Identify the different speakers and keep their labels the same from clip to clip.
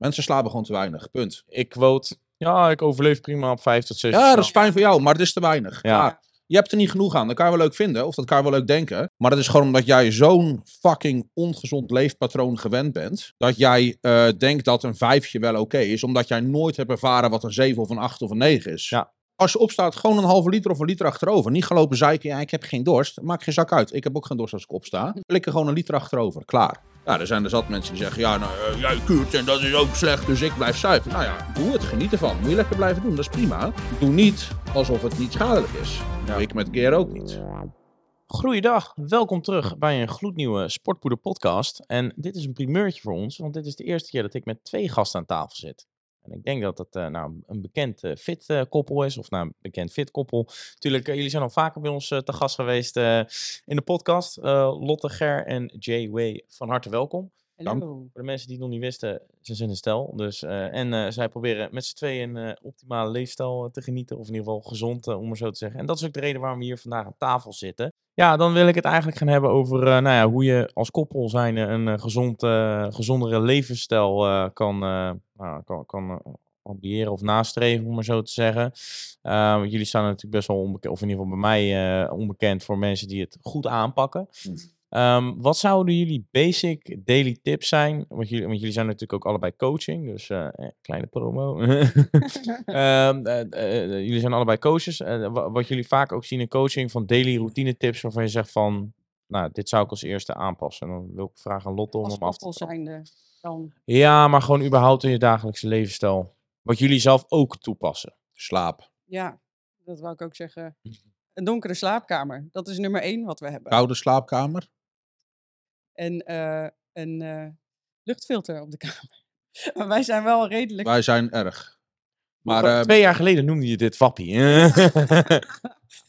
Speaker 1: Mensen slapen gewoon te weinig. Punt.
Speaker 2: Ik quote, ja, ik overleef prima op 5 tot 6
Speaker 1: Ja, dat is fijn voor jou, maar het is te weinig.
Speaker 2: Ja.
Speaker 1: Je hebt er niet genoeg aan. Dat kan je wel leuk vinden, of dat kan je wel leuk denken. Maar dat is gewoon omdat jij zo'n fucking ongezond leefpatroon gewend bent. Dat jij eh, denkt dat een vijfje wel oké is. Omdat jij nooit hebt ervaren wat een zeven of een acht of een negen is.
Speaker 2: Ja.
Speaker 1: Als je opstaat, gewoon een halve liter of een liter achterover. Niet gelopen zeiken, ja, ik heb geen dorst. Maak geen zak uit. Ik heb ook geen dorst als ik opsta. Lik er gewoon een liter achterover. Klaar. Ja, er zijn er zat mensen die zeggen, ja, nou, eh, jij kuurt en dat is ook slecht, dus ik blijf zuiver. Nou ja, doe het, geniet ervan. Moet je lekker blijven doen, dat is prima. Doe niet alsof het niet schadelijk is. Doe ik met Gear ook niet.
Speaker 2: Goeiedag, welkom terug bij een gloednieuwe Sportpoeder podcast. En dit is een primeurtje voor ons, want dit is de eerste keer dat ik met twee gasten aan tafel zit. En ik denk dat het eh, nou, een bekend eh, fit eh, koppel is, of nou, een bekend fit koppel. Natuurlijk, eh, jullie zijn al vaker bij ons te gast geweest in de podcast. Lotte Ger en Jay Way, van harte welkom.
Speaker 3: Hallo.
Speaker 2: Voor de mensen die het nog niet wisten, ze zijn een stel. Dus, eh, en eh, zij proberen met z'n tweeën een eh, optimale leefstijl te genieten. Of in ieder geval gezond, om maar zo te zeggen. En dat is ook de reden waarom we hier vandaag aan tafel zitten. Ja, dan wil ik het eigenlijk gaan hebben over nou ja, hoe je als koppel zijn een gezond, gezondere levensstijl kan, nou, kan, kan eh, ambiëren of nastreven, om maar zo te zeggen. Want jullie staan natuurlijk best wel onbekend, of in ieder geval bij mij onbekend voor mensen die het goed aanpakken. Ehm, wat zouden jullie basic daily tips zijn? Want jullie, want jullie zijn natuurlijk ook allebei coaching, dus eh, eh, kleine promo. Ehm, eh, jullie zijn allebei coaches. Wa- wat jullie vaak ook zien in coaching van daily routine tips waarvan je zegt van, nou, dit zou ik als eerste aanpassen. En dan wil ik vragen aan Lotte om
Speaker 3: Als
Speaker 2: hem af te
Speaker 3: zijnde dan.
Speaker 2: Ja, maar gewoon überhaupt in je dagelijkse levensstijl. Wat jullie zelf ook toepassen.
Speaker 1: Slaap.
Speaker 3: Ja, dat wou ik ook zeggen. Een donkere slaapkamer. Dat is nummer één wat we hebben.
Speaker 1: Koude slaapkamer.
Speaker 3: En eh, een eh, luchtfilter op de kamer. Maar wij zijn wel redelijk...
Speaker 1: Wij zijn erg. Maar,
Speaker 2: Maar,
Speaker 1: eh,
Speaker 2: Twee jaar geleden noemde je dit wappie.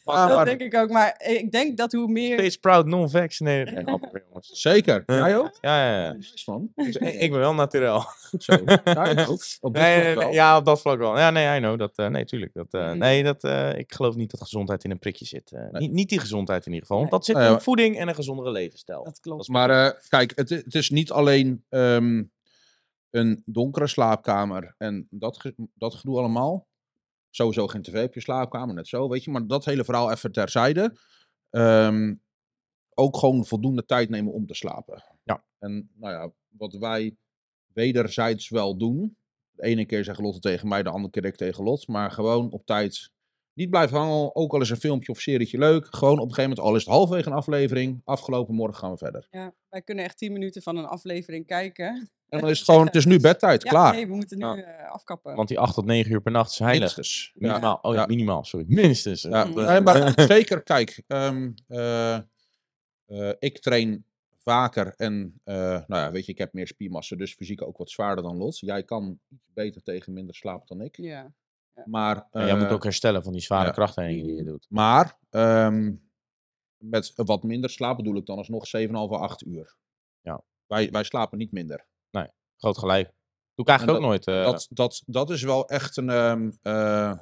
Speaker 1: maar-
Speaker 3: dat
Speaker 1: maar-
Speaker 3: denk ik ook. Maar ik denk dat hoe meer...
Speaker 2: Steeds proud non-vaccinated. Nee,
Speaker 1: zeker. Jij ook?
Speaker 2: Ja, ja, ja.
Speaker 1: Man.
Speaker 2: Dus ik ik ben wel naturel.
Speaker 1: Goed zo. Ja, ik ook. Op
Speaker 2: Nee, nee, nee, ja, op dat vlak wel. Ja, nee, I know. Dat, eh, nee, tuurlijk. Dat, eh,
Speaker 3: Mhm.
Speaker 2: nee, dat, eh, ik geloof niet dat gezondheid in een prikje zit.
Speaker 1: Nee.
Speaker 2: niet, niet die gezondheid in ieder geval. Want
Speaker 3: Nee.
Speaker 2: dat zit
Speaker 1: Nee,
Speaker 2: in voeding en een gezondere levensstijl.
Speaker 3: Dat klopt.
Speaker 1: Maar eh, kijk, het, het is niet alleen ehm, een donkere slaapkamer en dat, dat gedoe allemaal. Sowieso geen tv op je slaapkamer, net zo, weet je. Maar dat hele verhaal even terzijde. Ehm, ook gewoon voldoende tijd nemen om te slapen.
Speaker 2: Ja.
Speaker 1: En nou ja, wat wij wederzijds wel doen. De ene keer zegt Lotte tegen mij, de andere keer ik tegen Lot. Maar gewoon op tijd niet blijven hangen. Ook al is een filmpje of serietje leuk. Gewoon op een gegeven moment, al is het halverwege een aflevering. Afgelopen morgen gaan we verder.
Speaker 3: Ja, wij kunnen echt tien minuten van een aflevering kijken.
Speaker 1: En dan is het gewoon, het is nu bedtijd,
Speaker 3: Ja,
Speaker 1: klaar.
Speaker 3: nee, we moeten nu
Speaker 2: Ja.
Speaker 3: eh, afkappen.
Speaker 2: Want die 8 tot 9 uur per nacht is heilig.
Speaker 1: Minstens. Ja.
Speaker 2: Minimaal. Oh ja,
Speaker 1: Ja.
Speaker 2: minimaal, sorry. Minstens.
Speaker 1: Ja,
Speaker 3: Mm.
Speaker 1: nee, maar zeker, kijk, ehm, eh, eh, ik train vaker en, eh, nou ja, weet je, ik heb meer spiermassa, dus fysiek ook wat zwaarder dan Lot. Jij kan iets beter tegen minder slaap dan ik.
Speaker 3: Ja.
Speaker 1: Maar,
Speaker 2: jij moet
Speaker 1: eh,
Speaker 2: ook herstellen van die zware
Speaker 1: ja.
Speaker 2: krachttrainingen die je doet.
Speaker 1: maar ehm, met wat minder slaap bedoel ik dan alsnog 7,5 à 8 uur.
Speaker 2: Ja.
Speaker 1: Wij, wij slapen niet minder.
Speaker 2: Groot gelijk. Doe ik eigenlijk
Speaker 1: En
Speaker 2: ook nooit. eh,
Speaker 1: dat, dat, dat is wel echt een. ehm, eh,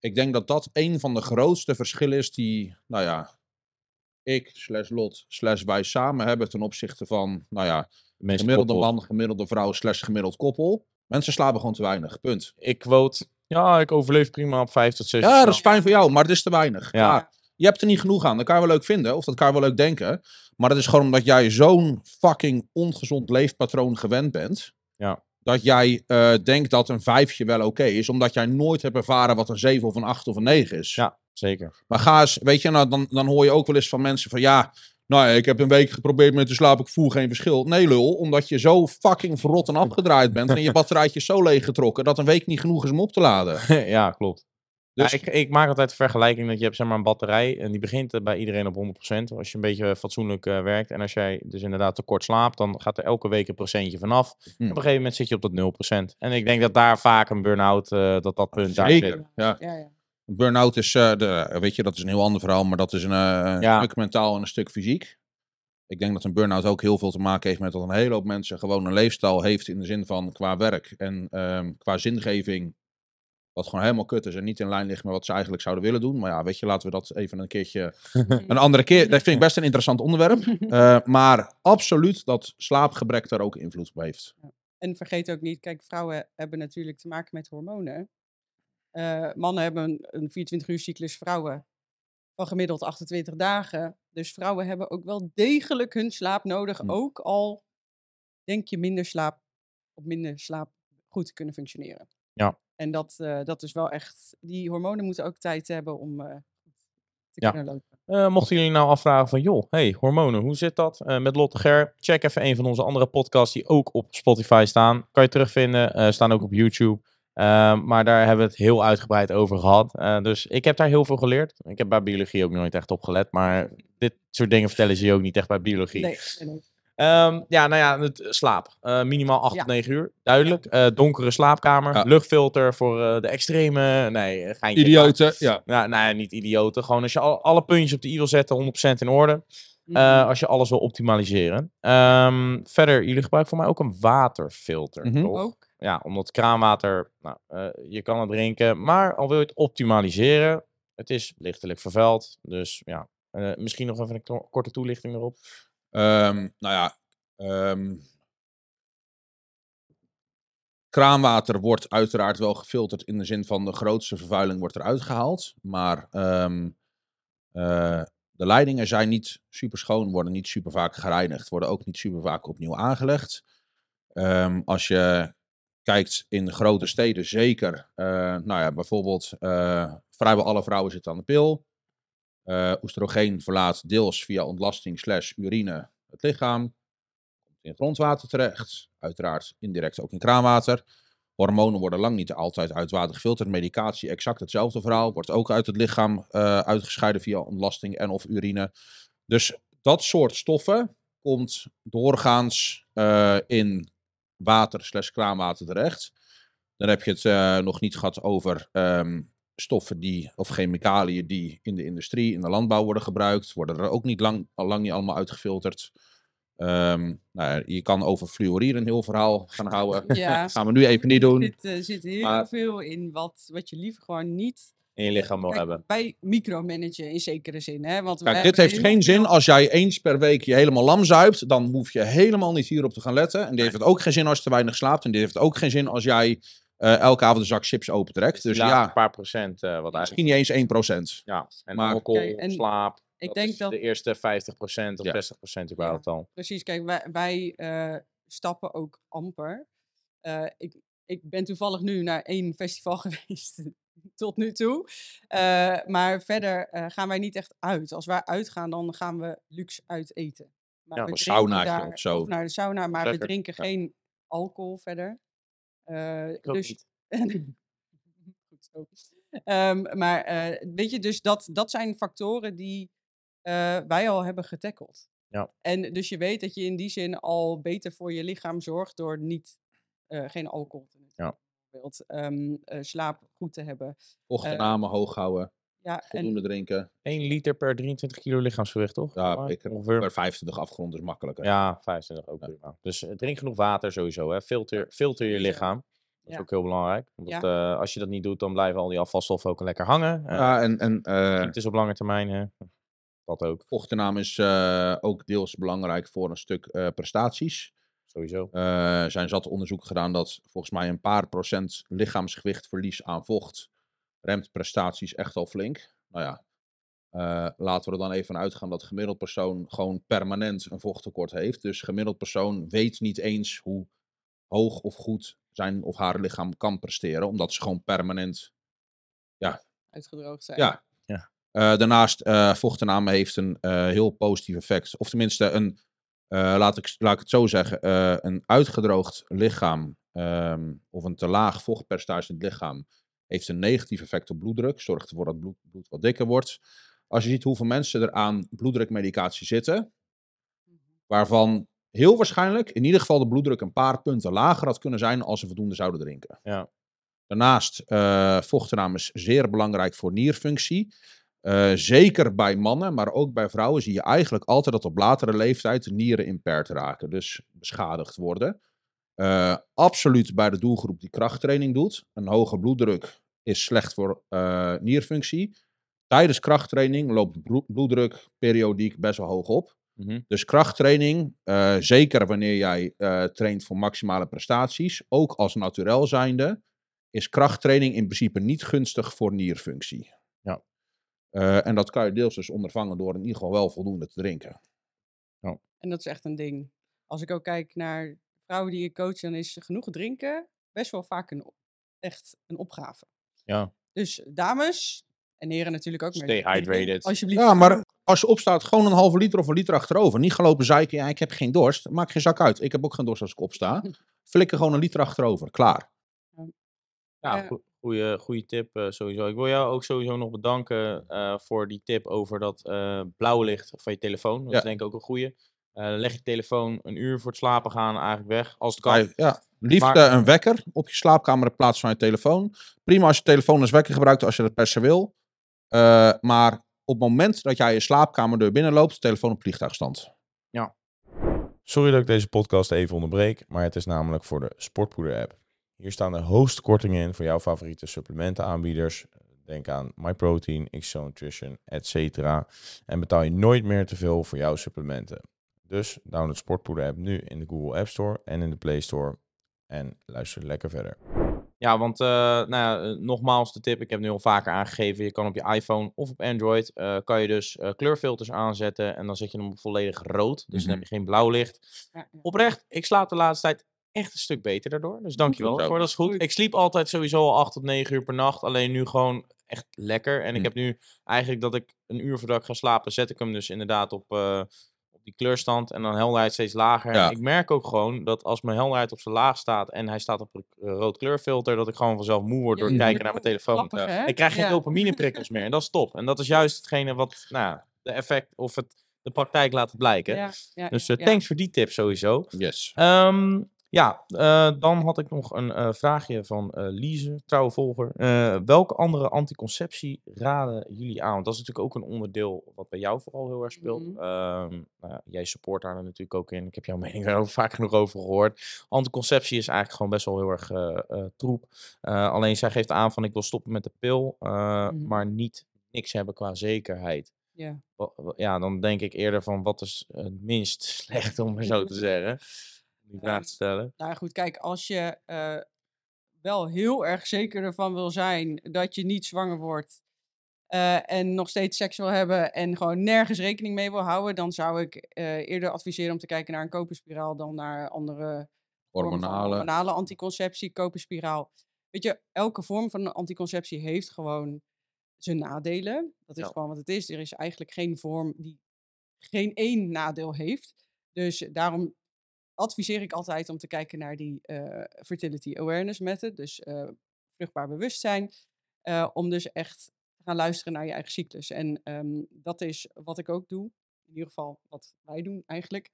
Speaker 1: ik denk dat dat een van de grootste verschillen is die, nou ja, ik slash Lot slash wij samen hebben ten opzichte van, nou ja, gemiddelde man, gemiddelde vrouw slash gemiddeld koppel. Mensen slapen gewoon te weinig, punt.
Speaker 2: Ik quote, ja, ik overleef prima op 5 tot 6
Speaker 1: Ja, dat is fijn voor jou, maar het is te weinig.
Speaker 2: Ja.
Speaker 1: Je hebt er niet genoeg aan. Dat kan je wel leuk vinden, of dat kan je wel leuk denken. Maar dat is gewoon omdat jij zo'n fucking ongezond leefpatroon gewend bent.
Speaker 2: Ja.
Speaker 1: Dat jij eh, denkt dat een vijfje wel oké is, omdat jij nooit hebt ervaren wat een zeven of een acht of een negen is.
Speaker 2: Ja, zeker.
Speaker 1: Maar ga eens, weet je, nou, dan, dan hoor je ook wel eens van mensen van ja, nou ja, ik heb een week geprobeerd met te slapen, ik voel geen verschil. Nee lul, omdat je zo fucking verrot en afgedraaid bent en je batterijtje zo leeggetrokken dat een week niet genoeg is om op te laden.
Speaker 2: ja, klopt.
Speaker 1: Dus
Speaker 2: Ja, ik, ik maak altijd de vergelijking dat je hebt zeg maar een batterij en die begint bij iedereen op 100%. Als je een beetje fatsoenlijk eh, werkt en als jij dus inderdaad te kort slaapt, dan gaat er elke week een procentje vanaf. En
Speaker 1: Hmm.
Speaker 2: op een gegeven moment zit je op dat 0%. En ik denk dat daar vaak een burn-out, eh, dat dat punt daar zit.
Speaker 1: Zeker, ja.
Speaker 3: Ja, ja.
Speaker 1: Burn-out is, eh, de, weet je, dat is een heel ander verhaal, maar dat is een, eh,
Speaker 2: Ja.
Speaker 1: stuk mentaal en een stuk fysiek. Ik denk dat een burn-out ook heel veel te maken heeft met dat een hele hoop mensen gewoon een leefstijl heeft in de zin van qua werk en ehm, qua zingeving. Wat gewoon helemaal kut is en niet in lijn ligt met wat ze eigenlijk zouden willen doen. Maar ja, weet je, laten we dat even een keertje. Een andere keer. Dat vind ik best een interessant onderwerp. Eh, maar absoluut dat slaapgebrek daar ook invloed op heeft.
Speaker 3: En vergeet ook niet, kijk, vrouwen hebben natuurlijk te maken met hormonen. Eh, mannen hebben een, een 24 uur cyclus, vrouwen van gemiddeld 28 dagen. Dus vrouwen hebben ook wel degelijk hun slaap nodig.
Speaker 1: Hm.
Speaker 3: Ook al denk je minder slaap, op minder slaap goed te kunnen functioneren.
Speaker 2: Ja.
Speaker 3: En dat, eh, dat is wel echt, die hormonen moeten ook tijd hebben om eh, te
Speaker 2: Ja.
Speaker 3: kunnen lopen.
Speaker 2: Mochten jullie nou afvragen van, joh, hey, hormonen, hoe zit dat? Met Lotte Ger, check even een van onze andere podcasts die ook op Spotify staan. Kan je terugvinden, staan ook op YouTube. Eh, maar daar hebben we het heel uitgebreid over gehad. Eh, dus ik heb daar heel veel geleerd. Ik heb bij biologie ook nooit echt op gelet, maar dit soort dingen vertellen ze je ook niet echt bij biologie.
Speaker 3: Nee, nee, nee.
Speaker 2: Ehm, ja, nou ja, het, slaap. Eh, minimaal 8
Speaker 3: Ja.
Speaker 2: tot 9 uur. Duidelijk. Eh, donkere slaapkamer.
Speaker 1: Ja.
Speaker 2: luchtfilter voor eh, de extreme. Nee, geintje.
Speaker 1: Idioten, ja.
Speaker 2: Ja, nee, niet idioten. Gewoon als je al, alle puntjes op de i wil zetten, 100% in orde.
Speaker 3: Mhm.
Speaker 2: Eh, als je alles wil optimaliseren. Ehm, verder, jullie gebruiken voor mij ook een waterfilter.
Speaker 1: Mhm.
Speaker 2: toch?
Speaker 3: Ook.
Speaker 2: Ja, omdat kraanwater, nou, eh, je kan het drinken. Maar al wil je het optimaliseren, het is lichtelijk vervuild. Dus ja, eh, misschien nog even een korte toelichting erop.
Speaker 1: Ehm, nou ja, ehm, kraanwater wordt uiteraard wel gefilterd in de zin van de grootste vervuiling wordt eruit gehaald. Maar ehm, eh, de leidingen zijn niet super schoon, worden niet super vaak gereinigd, worden ook niet super vaak opnieuw aangelegd. Als je kijkt in grote steden, zeker, eh, nou ja, bijvoorbeeld eh, vrijwel alle vrouwen zitten aan de pil. Eh oestrogeen verlaat deels via ontlasting slash urine het lichaam. Komt in het grondwater terecht. Uiteraard indirect ook in kraanwater. Hormonen worden lang niet altijd uit water gefilterd. Medicatie, exact hetzelfde verhaal. Wordt ook uit het lichaam uitgescheiden via ontlasting en of urine. Dus dat soort stoffen komt doorgaans in water slash kraanwater terecht. Dan heb je het eh, nog niet gehad over ehm, stoffen die, of chemicaliën die in de industrie, in de landbouw worden gebruikt. Worden er ook niet lang, al lang niet allemaal uitgefilterd. Ehm, nou ja, je kan over fluoride een heel verhaal gaan houden.
Speaker 3: Ja.
Speaker 1: Dat gaan we nu even niet doen.
Speaker 3: Er zit, eh, zit heel
Speaker 1: Maar-
Speaker 3: veel in wat, wat je liever gewoon niet
Speaker 2: In je lichaam wil
Speaker 3: Kijk,
Speaker 2: hebben.
Speaker 3: Bij micromanagen in zekere zin. Hè? Want
Speaker 1: Kijk,
Speaker 3: wij
Speaker 1: dit heeft geen zin als jij eens per week je helemaal lam zuipt. Dan hoef je helemaal niet hierop te gaan letten. En dit heeft het ook geen zin als je te weinig slaapt. En dit heeft ook geen zin als jij eh, elke avond een zak chips opentrekt. Dus ja,
Speaker 2: laatste paar procent, eh, wat
Speaker 1: misschien
Speaker 2: eigenlijk...
Speaker 1: niet eens 1%.
Speaker 2: Ja, en
Speaker 1: Maar-
Speaker 2: alcohol,
Speaker 3: Kijk, en
Speaker 2: slaap.
Speaker 3: Ik denk
Speaker 2: is
Speaker 3: dat
Speaker 2: de eerste 50% of
Speaker 1: Ja.
Speaker 2: 60% überhaupt al.
Speaker 3: Precies, kijk, wij, wij eh, stappen ook amper. Eh, ik, ik ben toevallig nu naar één festival geweest tot nu toe. Eh, maar verder eh, gaan wij niet echt uit. Als wij uitgaan, dan gaan we luxe uit eten. Maar
Speaker 2: Ja,
Speaker 3: we daar-
Speaker 1: of zo.
Speaker 3: naar de sauna, maar
Speaker 2: Lekker,
Speaker 3: we drinken
Speaker 2: ja.
Speaker 3: geen alcohol verder.
Speaker 2: Ook
Speaker 3: dus,
Speaker 2: niet.
Speaker 3: Goed zo. Ehm, maar weet je, dus dat, dat zijn factoren die wij al hebben getackeld.
Speaker 2: Ja.
Speaker 3: En dus je weet dat je in die zin al beter voor je lichaam zorgt door niet, geen alcohol te nemen.
Speaker 2: Ja.
Speaker 3: Bijvoorbeeld, ehm, eh, slaap goed te hebben.
Speaker 1: Ochtennamen hoog houden,
Speaker 3: Ja, en
Speaker 1: voldoende drinken.
Speaker 2: 1 liter per 23 kilo lichaamsgewicht, toch?
Speaker 1: Ja,
Speaker 2: Maar
Speaker 1: ik heb
Speaker 2: ongeveer.
Speaker 1: per 25 afgerond is makkelijker.
Speaker 2: Ja, 25 ook
Speaker 1: Ja.
Speaker 2: prima. Dus eh, drink genoeg water sowieso. Hè. Filter, filter je lichaam. Dat is
Speaker 3: Ja.
Speaker 2: ook heel belangrijk. Want dat, eh, als je dat niet doet, dan blijven al die afvalstoffen ook lekker hangen. Eh
Speaker 1: Ja, en, en eh,
Speaker 2: Het is op lange termijn. hè. Dat ook,
Speaker 1: vochtenname is eh, ook deels belangrijk voor een stuk eh, prestaties.
Speaker 2: Sowieso.
Speaker 1: Eh, Er zijn zat onderzoeken gedaan dat volgens mij een paar procent lichaamsgewichtverlies aan vocht remt prestaties echt al flink. Nou ja, eh, laten we er dan even van uitgaan dat gemiddeld persoon gewoon permanent een vochttekort heeft. Dus gemiddeld persoon weet niet eens hoe hoog of goed zijn of haar lichaam kan presteren, omdat ze gewoon permanent
Speaker 3: uitgedroogd zijn.
Speaker 1: ja.
Speaker 2: Ja.
Speaker 1: Eh, daarnaast, eh vochtenname heeft een eh, heel positief effect. Of tenminste, een, laat, ik, laat ik het zo zeggen, eh, een uitgedroogd lichaam ehm, of een te laag vochtpercentage in het lichaam heeft een negatief effect op bloeddruk. Zorgt ervoor dat bloed, bloed wat dikker wordt. Als je ziet hoeveel mensen er aan bloeddrukmedicatie zitten,
Speaker 3: Mhm.
Speaker 1: waarvan heel waarschijnlijk in ieder geval de bloeddruk een paar punten lager had kunnen zijn als ze voldoende zouden drinken.
Speaker 2: Ja.
Speaker 1: Daarnaast, eh vochtenname is zeer belangrijk voor nierfunctie. Eh, zeker bij mannen, maar ook bij vrouwen zie je eigenlijk altijd dat op latere leeftijd de nieren impaired raken, dus beschadigd worden. Eh, absoluut bij de doelgroep die krachttraining doet. Een hoge bloeddruk is slecht voor eh, nierfunctie. Tijdens krachttraining loopt bloeddruk periodiek best wel hoog op.
Speaker 2: Mhm.
Speaker 1: Dus krachttraining, zeker wanneer jij traint voor maximale prestaties, ook als naturel zijnde, is krachttraining in principe niet gunstig voor nierfunctie. Eh, en dat kan je deels dus ondervangen door in ieder geval wel voldoende te drinken.
Speaker 3: En dat is echt een ding. Als ik ook kijk naar vrouwen die ik coach, dan is genoeg drinken best wel vaak een, echt een opgave.
Speaker 2: Ja.
Speaker 3: Dus dames, en heren natuurlijk ook.
Speaker 2: Stay hydrated.
Speaker 3: Alsjeblieft.
Speaker 1: Ja, maar als je opstaat, gewoon een halve liter of een liter achterover. Niet gaan lopen zeiken, ja, ik heb geen dorst. Maak geen zak uit. Ik heb ook geen dorst als ik opsta. Flikker gewoon een liter achterover. Klaar.
Speaker 2: Ja,
Speaker 3: Ja.
Speaker 2: Goe- goeie, goeie tip eh, sowieso. Ik wil jou ook sowieso nog bedanken eh, voor die tip over dat eh blauw licht van je telefoon. Dat
Speaker 1: Ja.
Speaker 2: is denk ik ook een goeie. Eh, leg je telefoon een uur voor het slapen gaan eigenlijk weg, als het kan.
Speaker 1: Je- Ja, liefst
Speaker 2: Maar-
Speaker 1: een wekker op je slaapkamer in plaats van je telefoon. Prima als je telefoon als wekker gebruikt als je dat per se wil. Eh, maar op het moment dat jij je slaapkamerdeur binnenloopt, telefoon op vliegtuigstand.
Speaker 4: Sorry dat ik deze podcast even onderbreek, maar het is namelijk voor de Sportpoeder-app. Hier staan de hoogste kortingen in voor jouw favoriete supplementenaanbieders. Denk aan MyProtein, XO Nutrition, etc. En betaal je nooit meer te veel voor jouw supplementen. Dus download Sportpoeder-app nu in de Google App Store en in de Play Store. En luister lekker verder.
Speaker 2: Ja, want eh, nou ja, eh, nogmaals de tip, ik heb nu al vaker aangegeven, je kan op je iPhone of op Android, eh, kan je dus eh, kleurfilters aanzetten en dan zet je hem volledig rood, dus dan heb je geen blauw licht.
Speaker 3: Ja, ja.
Speaker 2: Oprecht, ik slaap de laatste tijd echt een stuk beter daardoor, dus dankjewel dat is goed. Ik sliep altijd sowieso al 8 tot 9 uur per nacht, alleen nu gewoon echt lekker. En ik
Speaker 1: Hm.
Speaker 2: heb nu eigenlijk dat ik een uur voordat ik ga slapen, zet ik hem dus inderdaad op, eh, op die kleurstand en dan helderheid steeds lager.
Speaker 1: Ja.
Speaker 2: Ik merk ook gewoon dat als mijn helderheid op zijn laag staat en hij staat op een eh, rood kleurfilter, dat ik gewoon vanzelf moe word door
Speaker 3: wordt
Speaker 2: kijken naar mijn telefoon.
Speaker 3: hè?
Speaker 2: Ik krijg geen
Speaker 3: Ja.
Speaker 2: dopamineprikkels meer en dat is top. En dat is juist hetgene wat nou, ja, de effect of het, de praktijk laat blijken.
Speaker 3: Ja, ja,
Speaker 2: Dus
Speaker 3: ja,
Speaker 2: eh,
Speaker 3: ja.
Speaker 2: thanks voor die tip sowieso.
Speaker 1: Yes.
Speaker 2: Ehm, ja, eh, dan had ik nog een eh, vraagje van eh Lize, trouwe volger. Welke andere anticonceptie raden jullie aan? Want dat is natuurlijk ook een onderdeel wat bij jou vooral heel erg speelt. Ja, jij support daar natuurlijk ook in. Ik heb jouw mening daar ook vaak genoeg over gehoord. Anticonceptie is eigenlijk gewoon best wel heel erg troep. Alleen zij geeft aan van ik wil stoppen met de pil,
Speaker 3: Mhm.
Speaker 2: maar niet niks hebben qua zekerheid.
Speaker 3: Ja.
Speaker 2: Ja, dan denk ik eerder van wat is het minst slecht om zo te zeggen. Die vraag te stellen.
Speaker 3: Nou goed, kijk, als je eh, wel heel erg zeker ervan wil zijn dat je niet zwanger wordt eh, en nog steeds seks wil hebben en gewoon nergens rekening mee wil houden, dan zou ik eh, eerder adviseren om te kijken naar een koperspiraal dan naar andere
Speaker 1: Hormonale.
Speaker 3: hormonale anticonceptie, koperspiraal. Weet je, elke vorm van anticonceptie heeft gewoon zijn nadelen. Dat is
Speaker 2: Ja.
Speaker 3: gewoon wat het is. Er is eigenlijk geen vorm die geen één nadeel heeft. Dus daarom adviseer ik altijd om te kijken naar die eh, fertility awareness method, dus eh, vruchtbaar bewustzijn, eh, om dus echt te gaan luisteren naar je eigen cyclus. En ehm, dat is wat ik ook doe, in ieder geval wat wij doen eigenlijk.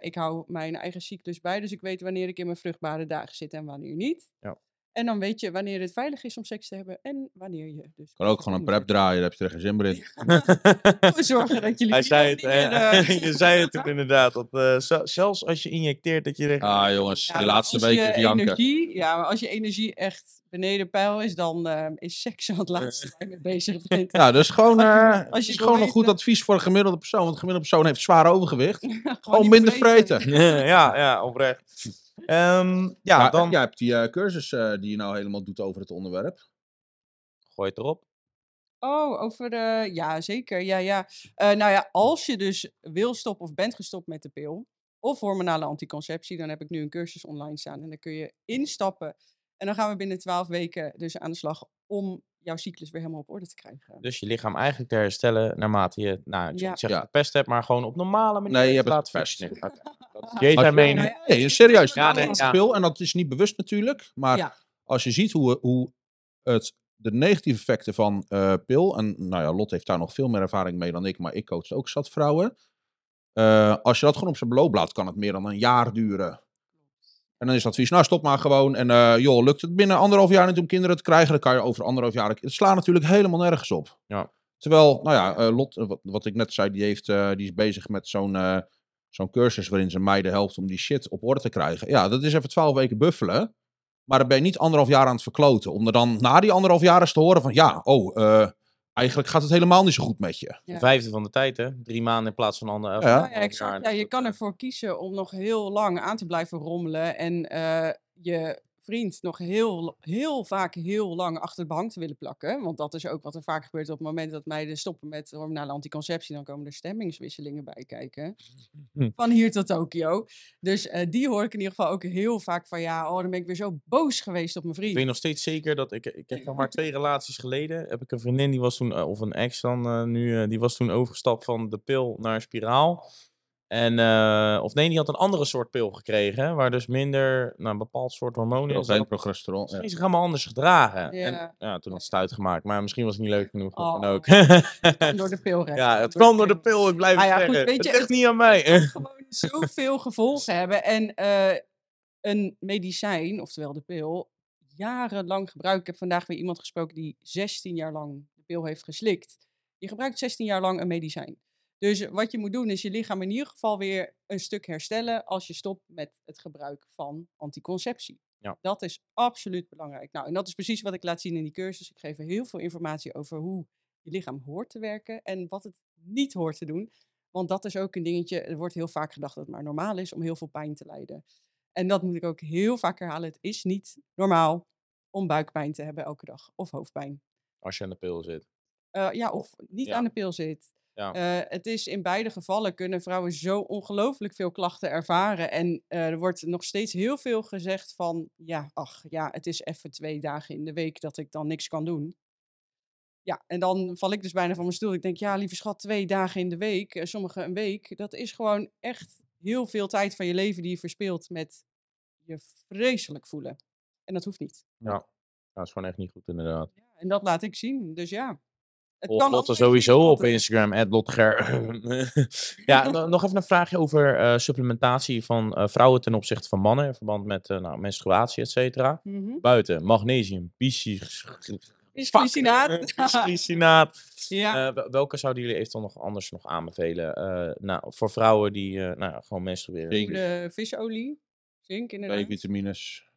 Speaker 3: Ik hou mijn eigen cyclus bij, dus ik weet wanneer ik in mijn vruchtbare dagen zit en wanneer niet.
Speaker 2: Ja.
Speaker 3: En dan weet je wanneer het veilig is om seks te hebben en wanneer je dus...
Speaker 1: Kan ook gewoon een prep draaien, daar heb je er geen zin meer in.
Speaker 3: We zorgen dat jullie
Speaker 2: Hij zei het,
Speaker 3: niet meer,
Speaker 2: eh,
Speaker 3: eh,
Speaker 2: je zei het toen inderdaad. Dat, eh, zelfs als je injecteert, dat je
Speaker 1: Ah jongens,
Speaker 3: Ja,
Speaker 1: de laatste weken
Speaker 3: je
Speaker 1: janken.
Speaker 3: energie, Ja, maar als je energie echt beneden peil is, dan eh, is seks al het laatste waar je mee bezig bent.
Speaker 1: Ja, dus gewoon,
Speaker 3: Als je- als je
Speaker 1: is gewoon een goed advies voor een gemiddelde persoon. Want een gemiddelde persoon heeft zwaar overgewicht. Gewoon, minder vreten.
Speaker 2: ja, ja, oprecht. Ehm, ja,
Speaker 1: Ja,
Speaker 2: dan
Speaker 1: Jij hebt die eh, cursus eh, die je nou helemaal doet over het onderwerp.
Speaker 2: gooi het erop.
Speaker 3: Oh, over de. Ja, zeker. Ja, ja. Eh, nou ja, als je dus wil stoppen of bent gestopt met de pil. Of hormonale anticonceptie, dan heb ik nu een cursus online staan. En dan kun je instappen. En dan gaan we binnen twaalf weken dus aan de slag om jouw cyclus weer helemaal op orde te krijgen.
Speaker 2: Dus je lichaam eigenlijk te herstellen naarmate je, nou, ik
Speaker 3: Ja.
Speaker 2: zeg
Speaker 1: Ja.
Speaker 2: gepest hebt, maar gewoon op normale manier.
Speaker 1: Nee, je hebt het gepest.
Speaker 2: mening.
Speaker 1: Nee, serieus.
Speaker 2: Ja, nee, ja.
Speaker 1: Speel, en dat is niet bewust natuurlijk. Maar
Speaker 3: Ja.
Speaker 1: als je ziet hoe, hoe het, de negatieve effecten van eh, pil. En nou ja, Lot heeft daar nog veel meer ervaring mee dan ik. Maar ik coach ook zat vrouwen. Eh, als je dat gewoon op zijn beloop laat, kan het meer dan een jaar duren. En dan is het advies, nou stop maar gewoon. En eh, joh, lukt het binnen anderhalf jaar niet om kinderen te krijgen, dan kan je over anderhalf jaar... Het slaat natuurlijk helemaal nergens op.
Speaker 2: Ja.
Speaker 1: Terwijl, nou ja, eh, Lot, eh, wat, wat ik net zei, die, heeft, die is bezig met zo'n zo'n cursus waarin ze meiden helpt om die shit op orde te krijgen. Ja, dat is even twaalf weken buffelen. Maar dan ben je niet anderhalf jaar aan het verkloten. Om er dan na die anderhalf jaar eens te horen van, ja, oh, eh, eigenlijk gaat het helemaal niet zo goed met je.
Speaker 3: Ja.
Speaker 2: Een vijfde van de tijd, hè? Drie maanden in plaats van ander.
Speaker 1: Ja.
Speaker 2: of
Speaker 3: Ja,
Speaker 2: anderhalf
Speaker 3: ja, exact. Ja, je kan ervoor kiezen om nog heel lang aan te blijven rommelen en eh, je vriend nog heel, heel vaak heel lang achter de bank te willen plakken. Want dat is ook wat er vaak gebeurt op het moment dat meiden stoppen met hormonale anticonceptie. Dan komen er stemmingswisselingen bij kijken.
Speaker 2: Hm.
Speaker 3: Van hier tot Tokio. Dus eh, die hoor ik in ieder geval ook heel vaak van ja, oh, dan ben ik weer zo boos geweest op mijn
Speaker 2: Ik
Speaker 3: vriend.
Speaker 2: weet nog steeds zeker dat ik, ik heb nog maar twee relaties geleden. Heb ik een vriendin die was toen, eh, of een ex dan eh, nu, die was toen overgestapt van de pil naar spiraal. En, eh, of nee, die had een andere soort pil gekregen, waar dus minder, nou, een bepaald soort hormonen in zat.
Speaker 1: progesteron.
Speaker 2: Ze
Speaker 1: ja.
Speaker 2: ging zich helemaal anders gedragen.
Speaker 3: Ja.
Speaker 2: En ja, toen had ze het uitgemaakt, maar misschien was het niet leuk genoeg. wat dan
Speaker 3: Oh.
Speaker 2: ook.
Speaker 3: Kwam door de pil
Speaker 2: ja, het kwam door de pil, ik blijf
Speaker 3: Ah
Speaker 2: het
Speaker 3: ja, goed,
Speaker 2: zeggen.
Speaker 3: weet je,
Speaker 2: het ligt
Speaker 3: het-
Speaker 2: niet aan mij.
Speaker 3: gewoon zoveel gevolgen hebben. En eh, een medicijn, oftewel de pil, jarenlang gebruikt. Ik heb vandaag weer iemand gesproken die 16 jaar lang de pil heeft geslikt. Je gebruikt 16 jaar lang een medicijn. Dus wat je moet doen is je lichaam in ieder geval weer een stuk herstellen als je stopt met het gebruik van anticonceptie.
Speaker 2: Ja.
Speaker 3: Dat is absoluut belangrijk. Nou, en dat is precies wat ik laat zien in die cursus. Ik geef heel veel informatie over hoe je lichaam hoort te werken en wat het niet hoort te doen. Want dat is ook een dingetje. Er wordt heel vaak gedacht dat het maar normaal is om heel veel pijn te lijden. En dat moet ik ook heel vaak herhalen. Het is niet normaal om buikpijn te hebben elke dag of hoofdpijn.
Speaker 2: Als je aan de pil zit.
Speaker 3: Eh, ja, of niet
Speaker 2: ja.
Speaker 3: aan de pil zit.
Speaker 2: Ja.
Speaker 3: Eh, het is in beide gevallen kunnen vrouwen zo ongelooflijk veel klachten ervaren. En eh, er wordt nog steeds heel veel gezegd van, ja, ach, ja, het is even twee dagen in de week dat ik dan niks kan doen. Ja, en dan val ik dus bijna van mijn stoel. Ik denk, ja, lieve schat, twee dagen in de week, eh, sommige een week. Dat is gewoon echt heel veel tijd van je leven die je verspeelt met je vreselijk voelen. En dat hoeft niet.
Speaker 2: Ja. dat is gewoon echt niet goed inderdaad.
Speaker 3: Ja, en dat laat ik zien. Dus ja. Het kan
Speaker 2: Lotte
Speaker 3: altijd
Speaker 2: sowieso op. Instagram, @lotger. ja, no- nog even een vraagje over eh, supplementatie van eh, vrouwen ten opzichte van mannen in verband met eh, nou, menstruatie, et cetera.
Speaker 3: Mhm.
Speaker 2: Buiten, magnesium,
Speaker 3: Bisglycinaat.
Speaker 2: bisglycinaat.
Speaker 3: Ja.
Speaker 2: Eh, wel- welke zouden jullie eventueel nog anders nog aanbevelen? eh, nou, voor vrouwen die eh, nou, gewoon menstrueren.
Speaker 1: Zink.
Speaker 3: Goede visolie. Zink, inderdaad.
Speaker 1: B-vitamines.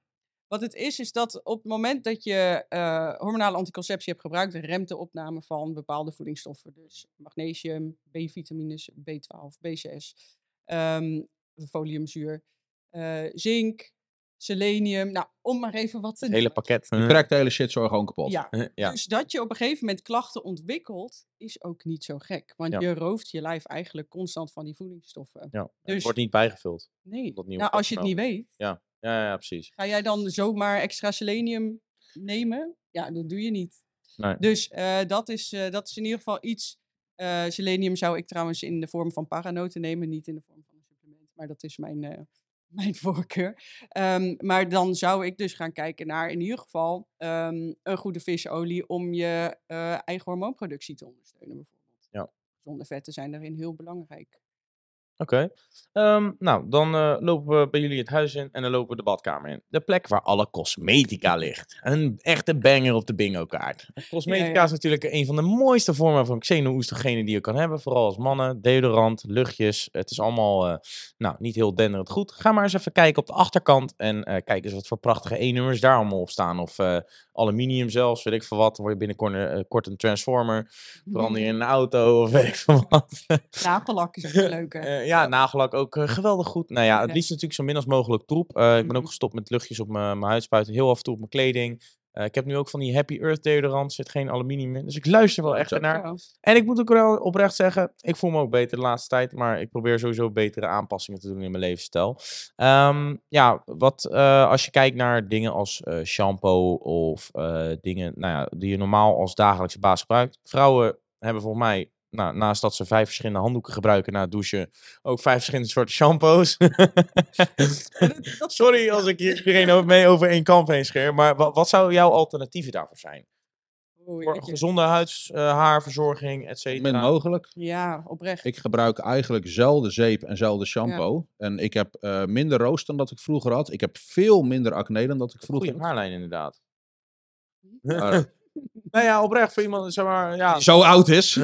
Speaker 3: Wat het is, is dat op het moment dat je eh, hormonale anticonceptie hebt gebruikt, remt de opname van bepaalde voedingsstoffen. Dus magnesium, B-vitamines, B12, B6, ehm, foliumzuur, eh, zink, selenium. Nou, om maar even wat te
Speaker 2: Het hele pakket.
Speaker 1: Je krijgt de hele shit gewoon kapot.
Speaker 3: Ja,
Speaker 2: ja.
Speaker 3: dus dat je op een gegeven moment klachten ontwikkelt, is ook niet zo gek. Want
Speaker 2: Ja.
Speaker 3: je rooft je lijf eigenlijk constant van die voedingsstoffen.
Speaker 2: ja. Het
Speaker 3: Dus-
Speaker 2: wordt niet bijgevuld.
Speaker 3: Nee,
Speaker 2: Dat niet
Speaker 3: nou, als je het niet weet,
Speaker 2: Ja, ja, ja precies.
Speaker 3: ga jij dan zomaar extra selenium nemen? Ja, dat doe je niet.
Speaker 2: Nee.
Speaker 3: Dus eh, dat, is, eh, dat is in ieder geval iets. eh, selenium zou ik trouwens in de vorm van paranoten nemen, niet in de vorm van een supplement. Maar dat is mijn, mijn voorkeur. Ehm, maar dan zou ik dus gaan kijken naar in ieder geval ehm, een goede visolie om je eigen hormoonproductie te ondersteunen bijvoorbeeld.
Speaker 2: Ja.
Speaker 3: Gezonde vetten zijn daarin heel belangrijk.
Speaker 2: Oké. Ehm, nou, dan eh, lopen we bij jullie het huis in en dan lopen we de badkamer in. De plek waar alle cosmetica ligt. Een echte banger op de bingo kaart. Cosmetica
Speaker 3: ja.
Speaker 2: is natuurlijk een van de mooiste vormen van xeno-oestrogenen die je kan hebben. Vooral als mannen. Deodorant, luchtjes. Het is allemaal eh, nou, niet heel denderend goed. Ga maar eens even kijken op de achterkant en eh, kijk eens wat voor prachtige E-nummers daar allemaal op staan. Of eh, aluminium zelfs, weet ik veel wat. Dan word je binnenkort eh, kort een transformer. Verander je in een auto of weet ik veel wat.
Speaker 3: Nagellak is ook een leuke.
Speaker 2: Eh, ja, nagellak ook eh, geweldig goed. Nou ja, het liefst natuurlijk zo min als mogelijk troep. Eh, ik ben ook
Speaker 3: Mhm.
Speaker 2: gestopt met luchtjes op mijn mijn huid spuiten. Heel af en toe op mijn kleding. Eh, ik heb nu ook van die Happy Earth deodorant. Zit geen aluminium in. Dus ik luister wel echt naar. En ik moet ook wel oprecht zeggen, ik voel me ook beter de laatste tijd. Maar ik probeer sowieso betere aanpassingen te doen in mijn levensstijl. Ehm, ja, wat als je kijkt naar dingen als shampoo of dingen nou ja, die je normaal als dagelijkse basis gebruikt. Vrouwen hebben volgens mij, nou, naast dat ze vijf verschillende handdoeken gebruiken na het douchen, ook vijf verschillende soorten shampoos. Sorry als ik hier iedereen over- mee over één kamp heen scheer. Maar wat, wat zou jouw alternatieven daarvoor zijn?
Speaker 3: Oei,
Speaker 2: Voor gezonde huids, eh, haarverzorging, et
Speaker 1: Min
Speaker 2: cetera.
Speaker 1: mogelijk.
Speaker 3: Ja, oprecht.
Speaker 1: Ik gebruik eigenlijk zelden zeep en zelden shampoo. En ik heb eh, minder roos dan dat ik vroeger had. Ik heb veel minder acne dan dat ik vroeger
Speaker 2: Goeie
Speaker 1: had.
Speaker 2: haarlijn inderdaad. Nou ja, oprecht voor iemand, zeg maar, ja.
Speaker 1: Zo oud is.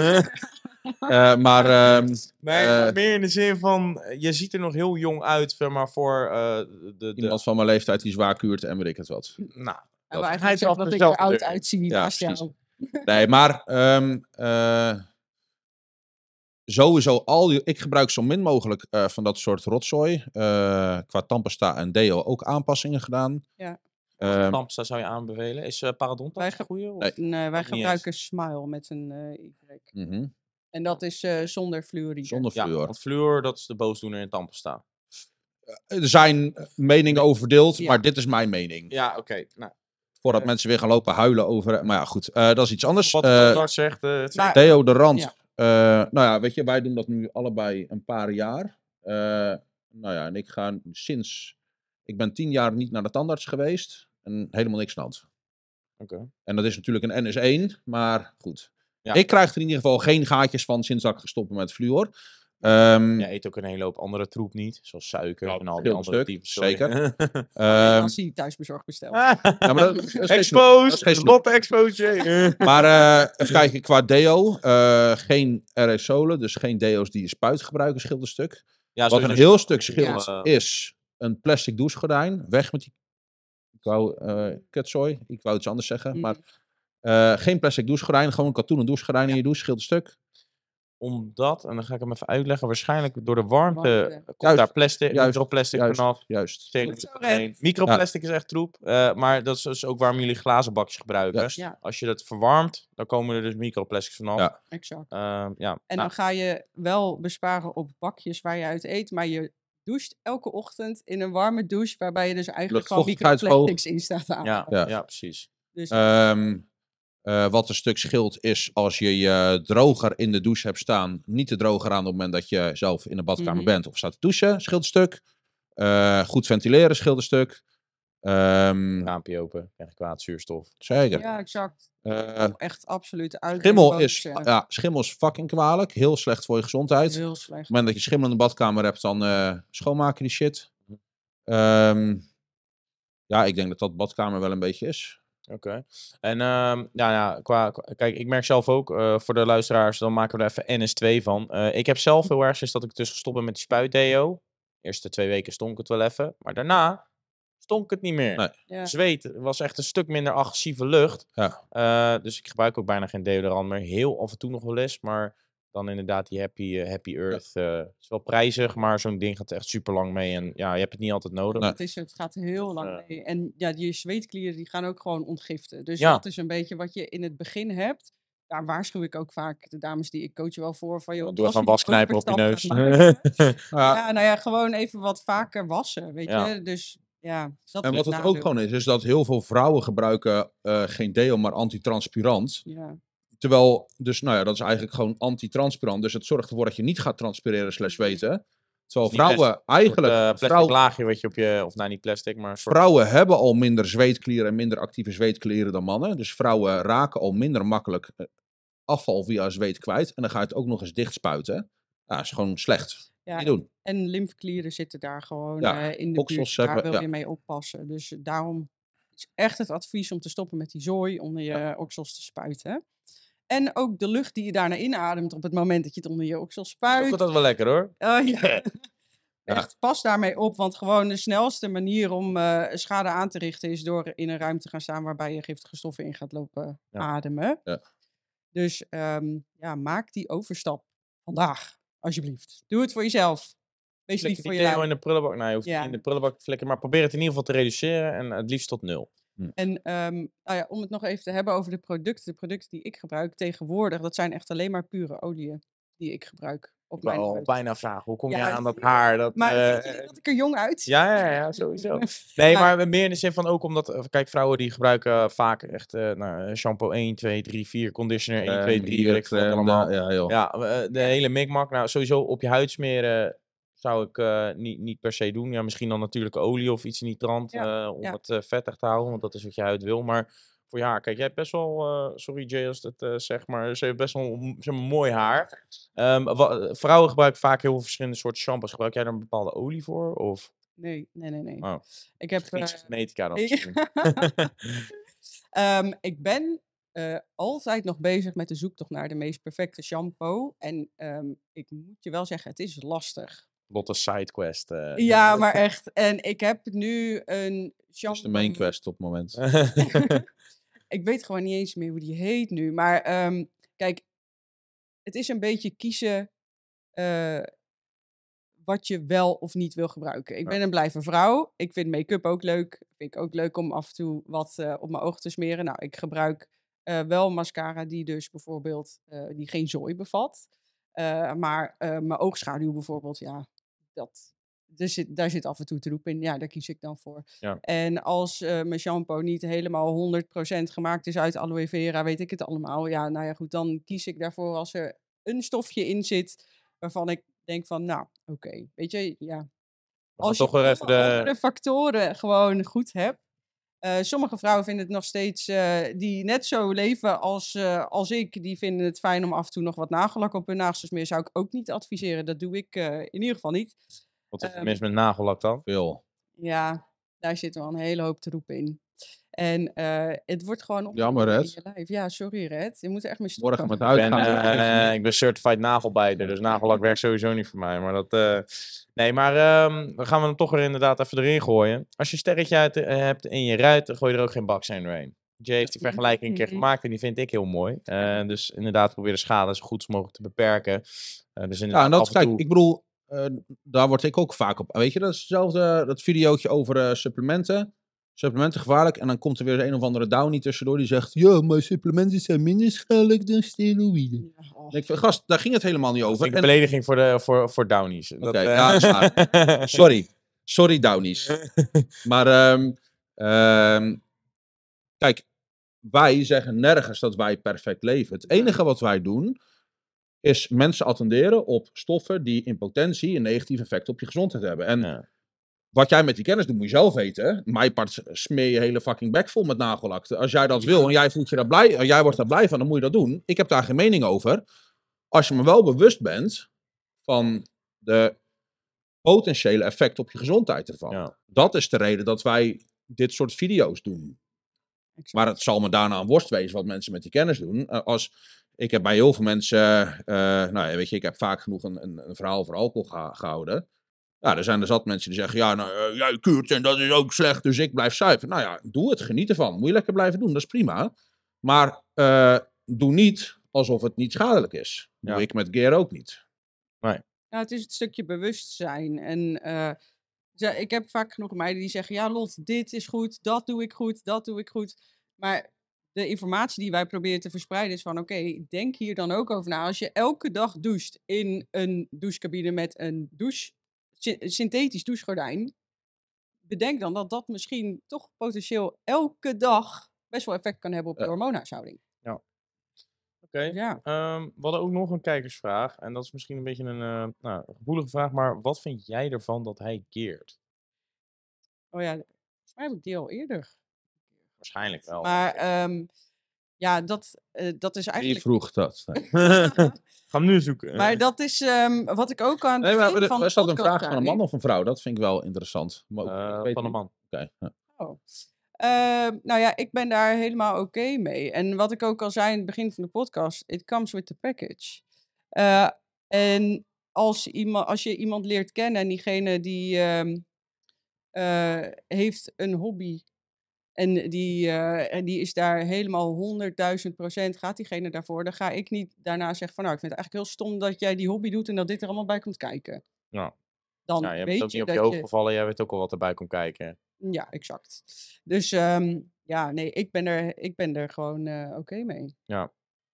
Speaker 1: Eh, maar ehm,
Speaker 2: Nee,
Speaker 1: Eh,
Speaker 2: maar meer in de zin van, je ziet er nog heel jong uit, zeg maar voor eh, de, de,
Speaker 1: iemand van mijn leeftijd die zwaar kuurt en weet ik het wat.
Speaker 2: nou,
Speaker 3: En we
Speaker 2: hij zelf
Speaker 3: dat ik
Speaker 2: zelf
Speaker 3: er oud uitzie
Speaker 1: Ja, precies.
Speaker 3: jou.
Speaker 1: Nee, maar ehm, eh, sowieso al die, ik gebruik zo min mogelijk eh, van dat soort rotzooi. Eh, qua tandpasta en deo ook aanpassingen gedaan.
Speaker 3: Ja.
Speaker 2: Tampsta zou je aanbevelen. Is uh, Paradontax
Speaker 3: Wij
Speaker 2: een
Speaker 3: ge-
Speaker 2: goeie? Of?
Speaker 1: Nee.
Speaker 3: Nee, wij gebruiken Smile met een eh Y.
Speaker 1: mhm,
Speaker 3: En dat is eh, zonder fluoride.
Speaker 1: Zonder
Speaker 2: Ja,
Speaker 1: fluor.
Speaker 2: want fluor, dat is de boosdoener in tandpasta.
Speaker 1: Er zijn meningen over verdeeld,
Speaker 3: Ja.
Speaker 1: maar dit is mijn mening.
Speaker 2: Ja, oké. Nou,
Speaker 1: Voordat mensen weer gaan lopen huilen over. Maar ja, goed, eh, dat is iets anders.
Speaker 2: wat de zegt, eh, het
Speaker 3: maar-
Speaker 1: Deodorant.
Speaker 3: Ja.
Speaker 1: eh, nou ja, weet je, wij doen dat nu allebei een paar jaar. Eh, nou ja, en ik ga sinds. Ik ben tien jaar niet naar de tandarts geweest. En helemaal niks aan de hand.
Speaker 2: Oké.
Speaker 1: En dat is natuurlijk een NS1, maar goed.
Speaker 2: Ja.
Speaker 1: Ik krijg er in ieder geval geen gaatjes van sinds dat ik gestopt ben met fluor. Ehm,
Speaker 2: Je eet ook een hele hoop andere troep niet, zoals suiker
Speaker 1: Ja,
Speaker 2: en al die andere
Speaker 1: stuk,
Speaker 2: types. sorry.
Speaker 1: zeker. Ehm,
Speaker 3: als hij thuisbezorgd bestelt.
Speaker 1: ja, maar dat, dat is.
Speaker 2: Lot exposure!
Speaker 1: Maar eh, even kijken, qua deo. eh, geen aerosolen, dus geen deo's die je spuit gebruiken, scheelt een stuk.
Speaker 2: ja,
Speaker 1: Wat een heel stuk scheelt
Speaker 2: Ja.
Speaker 1: is een plastic douchegordijn. Weg met die. Ik wou eh kutzooi. Ik wou iets anders zeggen.
Speaker 3: Mm.
Speaker 1: Maar eh, geen plastic douchegordijn. Gewoon een katoenen douchegordijn in je douche. Scheelt een stuk.
Speaker 2: Omdat, en dan ga ik hem even uitleggen, waarschijnlijk door de warmte
Speaker 3: Warmte.
Speaker 2: komt
Speaker 1: Juist,
Speaker 2: daar plastic,
Speaker 1: juist,
Speaker 2: microplastic
Speaker 1: Juist.
Speaker 2: vanaf.
Speaker 1: Juist.
Speaker 2: Alleen. Microplastic is echt troep, eh, maar dat is dus ook waarom jullie glazen bakjes gebruiken.
Speaker 1: Juist.
Speaker 3: Ja,
Speaker 2: Als je dat verwarmt, dan komen er dus microplastics vanaf.
Speaker 1: Ja.
Speaker 3: exact.
Speaker 2: Ehm, ja.
Speaker 3: En
Speaker 2: nou,
Speaker 3: dan ga je wel besparen op bakjes waar je uit eet, maar je doucht elke ochtend in een warme douche, waarbij je dus eigenlijk gewoon microplastics in staat te aan.
Speaker 2: ja,
Speaker 1: Ja.
Speaker 2: ja. precies.
Speaker 3: Dus
Speaker 1: Ehm, eh, wat een stuk scheelt is als je je droger in de douche hebt staan. Niet de droger aan op het moment dat je zelf in de badkamer
Speaker 3: Mhm.
Speaker 1: bent of staat te douchen. Scheelt een stuk. Eh, goed ventileren scheelt een stuk. Ehm,
Speaker 2: Raampje open, kwaad zuurstof.
Speaker 1: zeker.
Speaker 3: ja, exact.
Speaker 1: Eh,
Speaker 3: Echt absoluut uit.
Speaker 1: Schimmel is, ja, schimmel is fucking kwalijk. Heel slecht voor je gezondheid. Op
Speaker 3: heel
Speaker 1: het
Speaker 3: slecht.
Speaker 1: moment dat je schimmel in de badkamer hebt, dan eh schoonmaak je die shit. Ehm, ja, ik denk dat dat badkamer wel een beetje is.
Speaker 2: Oké. En ehm, ja, ja, qua, qua- kijk, ik merk zelf ook, eh, voor de luisteraars, dan maken we er even NS2 van. Eh, ik heb zelf heel erg sinds dat ik dus gestopt ben met die spuitdeo. Eerste twee weken stonk het wel even, maar daarna stonk het niet meer.
Speaker 1: Nee.
Speaker 3: Ja.
Speaker 2: Zweet was echt een stuk minder agressieve lucht.
Speaker 1: Ja.
Speaker 2: Eh, dus ik gebruik ook bijna geen deodorant meer. Heel af en toe nog wel eens, maar dan inderdaad die Happy, eh, happy Earth. eh, het is wel prijzig, maar zo'n ding gaat echt super lang mee. En ja, je hebt het niet altijd nodig.
Speaker 1: Nee.
Speaker 3: Het, is, het gaat heel lang
Speaker 2: Ja.
Speaker 3: mee. En ja, je zweetklieren die gaan ook gewoon ontgiften. Dus
Speaker 2: Ja.
Speaker 3: dat is een beetje wat je in het begin hebt. Daar waarschuw ik ook vaak de dames die ik coach wel voor. Van, joh,
Speaker 2: Doe even een
Speaker 3: je die
Speaker 2: wasknijper op je neus.
Speaker 1: Ja,
Speaker 3: ja, nou ja, gewoon even wat vaker wassen, weet
Speaker 2: Ja.
Speaker 3: je. Dus ja, dat
Speaker 1: en wat het ook gewoon is, is dat heel veel vrouwen gebruiken eh, geen deo, maar antitranspirant.
Speaker 3: Ja,
Speaker 1: Terwijl, dus nou ja, dat is eigenlijk gewoon antitranspirant. Dus het zorgt ervoor dat je niet gaat transpireren slash zweten. Terwijl
Speaker 2: Dus
Speaker 1: vrouwen eigenlijk,
Speaker 2: Een plastic
Speaker 1: vrouw-
Speaker 2: laagje wat je op je, of nou niet plastic, maar soort
Speaker 1: vrouwen hebben al minder zweetklieren en minder actieve zweetklieren dan mannen. Dus vrouwen raken al minder makkelijk eh, afval via zweet kwijt. En dan ga je het ook nog eens dichtspuiten. Ja, dat is gewoon slecht.
Speaker 3: Ja.
Speaker 1: Niet doen.
Speaker 3: en lymfeklieren zitten daar gewoon
Speaker 1: Ja,
Speaker 3: eh, in de
Speaker 1: oksels
Speaker 3: buurt. Daar wil
Speaker 1: ja.
Speaker 3: je mee oppassen. Dus daarom is echt het advies om te stoppen met die zooi onder je oksels te spuiten. En ook de lucht die je daarna inademt op het moment dat je het onder je oksels spuit.
Speaker 2: altijd wel lekker hoor.
Speaker 3: Oh, ja. Echt, pas daarmee op, want gewoon de snelste manier om eh, schade aan te richten is door in een ruimte te gaan staan waarbij je giftige stoffen in gaat lopen ademen.
Speaker 1: Ja.
Speaker 3: Dus ehm, ja, maak die overstap vandaag, alsjeblieft. Doe het voor jezelf. Wees lief voor
Speaker 2: die
Speaker 3: je
Speaker 2: deo
Speaker 3: lijf.
Speaker 2: in de prullenbak. Nee, je hoeft
Speaker 3: Ja.
Speaker 2: niet in de prullenbak te flikken, maar probeer het in ieder geval te reduceren en het liefst tot nul.
Speaker 3: En ehm, nou ja, om het nog even te hebben over de producten. De producten die ik gebruik tegenwoordig, dat zijn echt alleen maar pure oliën die ik gebruik op mijn
Speaker 2: al bijna vragen, hoe kom je
Speaker 3: Ja,
Speaker 2: aan dat haar? Dat,
Speaker 3: Maar
Speaker 2: eh,
Speaker 3: dat ik er jong uitzie?
Speaker 2: ja, ja, ja, sowieso. Nee, maar meer in de zin van ook omdat, eh, kijk, vrouwen die gebruiken vaak echt eh, nou, shampoo 1, 2, 3, 4, conditioner 1, 2, 3, weet ik allemaal.
Speaker 1: Ja, joh.
Speaker 2: Ja, eh, de hele mikmak. Nou, sowieso op je huid smeren zou ik eh, niet, niet per se doen. Ja, misschien dan natuurlijk olie of iets nitrant
Speaker 3: Ja,
Speaker 2: eh, om het eh, vettig te houden, want dat is wat je huid wil. Maar voor je haar, kijk, jij hebt best wel, eh, sorry Jay als ik het eh, zeg, maar ze heeft best wel zeg maar, mooi haar. Ehm, wa- vrouwen gebruiken vaak heel veel verschillende soorten shampoos. Gebruik jij daar een bepaalde olie voor? Of
Speaker 3: Nee, nee, nee, nee.
Speaker 2: Oh.
Speaker 3: Ik heb...
Speaker 2: iets
Speaker 3: eh,
Speaker 2: genetica dan
Speaker 3: ik-? Ehm, ik ben eh, altijd nog bezig met de zoektocht naar de meest perfecte shampoo. En ehm, ik moet je wel zeggen, het is lastig.
Speaker 2: Lotte sidequest. eh.
Speaker 3: Ja, maar echt. En ik heb nu een
Speaker 1: Dat
Speaker 3: shampoo.
Speaker 1: is de main quest op het moment.
Speaker 3: ik weet gewoon niet eens meer hoe die heet nu. Maar ehm, kijk, het is een beetje kiezen eh, wat je wel of niet wil gebruiken. Ik ben een vrouw. Ik vind make-up ook leuk. Vind ik ook leuk om af en toe wat eh, op mijn ogen te smeren. Nou, ik gebruik eh, wel mascara die dus bijvoorbeeld die geen zooi bevat. Maar mijn oogschaduw bijvoorbeeld, ja, dat, zit, daar zit af en toe troep in. Ja, daar kies ik dan voor.
Speaker 2: Ja.
Speaker 3: En als eh, mijn shampoo niet helemaal 100% gemaakt is uit aloe vera, weet ik het allemaal. Ja, nou ja, goed, dan kies ik daarvoor als er een stofje in zit waarvan ik denk van, nou, oké, weet je, ja. Als
Speaker 2: toch
Speaker 3: je
Speaker 2: weer even de...
Speaker 3: andere factoren gewoon goed hebt. eh, sommige vrouwen vinden het nog steeds, eh, die net zo leven als, als ik, die vinden het fijn om af en toe nog wat nagellak op hun nagels te smeren. Zou ik ook niet adviseren. Dat doe ik in ieder geval niet.
Speaker 2: Wat is er
Speaker 3: ehm,
Speaker 2: mis met nagellak dan?
Speaker 1: Veel.
Speaker 3: Ja, daar zit wel een hele hoop troep in. En eh, het wordt gewoon
Speaker 1: Jammer,
Speaker 3: in
Speaker 1: Red.
Speaker 3: je lijf. Ja, sorry Red. Je moet er echt mee
Speaker 1: Morgen
Speaker 3: stoppen.
Speaker 1: met
Speaker 2: Ik ben,
Speaker 1: uitgaan.
Speaker 2: eh, ik ben certified nagelbijter, dus nagellak werkt sowieso niet voor mij. Maar dat, eh, nee, maar ehm, dan gaan we hem toch er inderdaad even erin gooien. Als je een sterretje uit, hebt in je ruit, dan gooi je er ook geen baksteen doorheen. Jay heeft die vergelijking een keer gemaakt en die vind ik heel mooi. Eh, dus inderdaad, probeer de schade zo goed mogelijk te beperken. Eh, dus
Speaker 1: Ja,
Speaker 2: inderdaad,
Speaker 1: en dat,
Speaker 2: af en
Speaker 1: kijk, ik bedoel, eh, daar word ik ook vaak op. Weet je, dat is hetzelfde, dat videootje over eh, supplementen. Supplementen gevaarlijk. En dan komt er weer een of andere downy tussendoor die zegt... Ja, maar supplementen zijn minder schadelijk dan steroïden.
Speaker 3: Ja, oh.
Speaker 1: Ik vind, gast, daar ging het helemaal niet
Speaker 2: Dat
Speaker 1: over. En-
Speaker 2: een belediging voor, de, voor, voor Downies. Dat, eh,
Speaker 1: ja. Sorry. Sorry, Downies. Maar ehm, ehm, kijk, wij zeggen nergens dat wij perfect leven. Het enige wat wij doen is mensen attenderen op stoffen die in potentie een negatief effect op je gezondheid hebben. En
Speaker 2: Ja.
Speaker 1: wat jij met die kennis doet, moet je zelf weten. Mijn part smeer je hele fucking bek vol met nagellak. Als jij dat wil en jij voelt je daar blij, en jij wordt daar blij van, dan moet je dat doen. Ik heb daar geen mening over. Als je me wel bewust bent van de potentiële effect op je gezondheid ervan.
Speaker 2: Ja.
Speaker 1: Dat is de reden dat wij dit soort video's doen.
Speaker 3: Exact.
Speaker 1: Maar het zal me daarna een worst wezen wat mensen met die kennis doen. Eh, als, ik heb bij heel veel mensen, eh, nou ja, weet je, ik heb vaak genoeg een, een, een verhaal over alcohol geha- gehouden. Ja, er zijn er zat mensen die zeggen, ja, nou, eh, jij kuurt en dat is ook slecht, dus ik blijf zuiver. Nou ja, doe het, geniet ervan. Moet je lekker blijven doen, dat is prima. Maar eh, doe niet alsof het niet schadelijk is. Doe
Speaker 2: Ja.
Speaker 1: ik met Gear ook niet.
Speaker 3: Ja, het is het stukje bewustzijn. En eh, ze- ik heb vaak genoeg meiden die zeggen: Ja, Lot, dit is goed, dat doe ik goed, dat doe ik goed. Maar de informatie die wij proberen te verspreiden is van: Oké, denk hier dan ook over na. Als je elke dag doucht in een douchecabine met een douche, sy- synthetisch douchegordijn, bedenk dan dat dat misschien toch potentieel elke dag best wel effect kan hebben op je
Speaker 1: Ja.
Speaker 3: hormoonhuishouding.
Speaker 2: Oké.
Speaker 3: Ja.
Speaker 2: Ehm, we hadden ook nog een kijkersvraag. En dat is misschien een beetje een eh, nou, gevoelige vraag. Maar wat vind jij ervan dat hij keert?
Speaker 3: Oh ja, volgens mij heb ik die al eerder.
Speaker 2: Waarschijnlijk wel.
Speaker 3: Maar ehm, ja, dat, eh, dat is
Speaker 1: Wie
Speaker 3: eigenlijk.
Speaker 1: vroeg dat?
Speaker 2: Ga hem nu zoeken.
Speaker 3: Maar dat is ehm, wat ik ook aan. het
Speaker 1: Nee, maar er-
Speaker 3: van
Speaker 1: was dat een vraag van een man of een vrouw? Dat vind ik wel interessant. Maar ook-
Speaker 2: Eh, van een man.
Speaker 1: Oké.
Speaker 3: Oh. Ehm, nou ja, ik ben daar helemaal oké mee. En wat ik ook al zei in het begin van de podcast, it comes with the package. Eh, en als, iemand, als je iemand leert kennen en diegene die heeft een hobby en die, eh, en die is daar helemaal 100.000 procent, gaat diegene daarvoor, dan ga ik niet daarna zeggen van nou, ik vind het eigenlijk heel stom dat jij die hobby doet en dat dit er allemaal bij komt kijken.
Speaker 2: Ja.
Speaker 3: Dan
Speaker 2: Ja, je hebt
Speaker 3: weet
Speaker 2: het ook
Speaker 3: je
Speaker 2: niet op je hoofd gevallen. Jij weet ook al wat erbij komt kijken.
Speaker 3: ja, exact. Dus ehm, ja, nee, ik ben er, ik ben er gewoon eh, oké mee.